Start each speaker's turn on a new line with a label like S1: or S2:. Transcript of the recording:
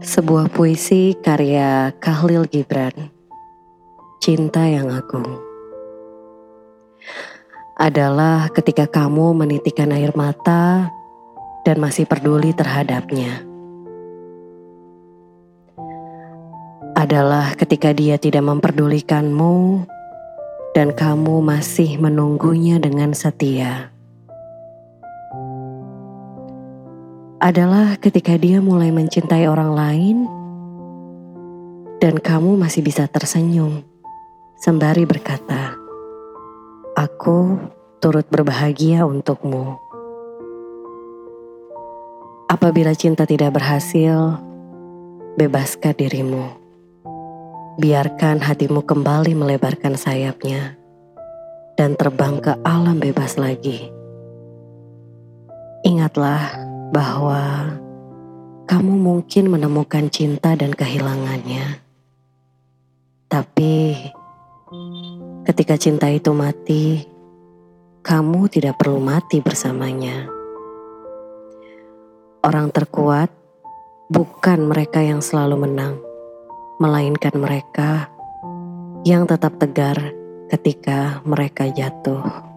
S1: Sebuah puisi karya Kahlil Gibran Cinta yang Agung Adalah ketika kamu menitikan air mata dan masih peduli terhadapnya. Adalah ketika dia tidak memperdulikanmu dan kamu masih menunggunya dengan setia. Adalah ketika dia mulai mencintai orang lain dan kamu masih bisa tersenyum sembari berkata, "Aku turut berbahagia untukmu." Apabila cinta tidak berhasil, bebaskan dirimu. Biarkan hatimu kembali melebarkan sayapnya dan terbang ke alam bebas lagi. Ingatlah bahwa kamu mungkin menemukan cinta dan kehilangannya. Tapi ketika cinta itu mati, kamu tidak perlu mati bersamanya. Orang terkuat bukan mereka yang selalu menang, melainkan mereka yang tetap tegar ketika mereka jatuh.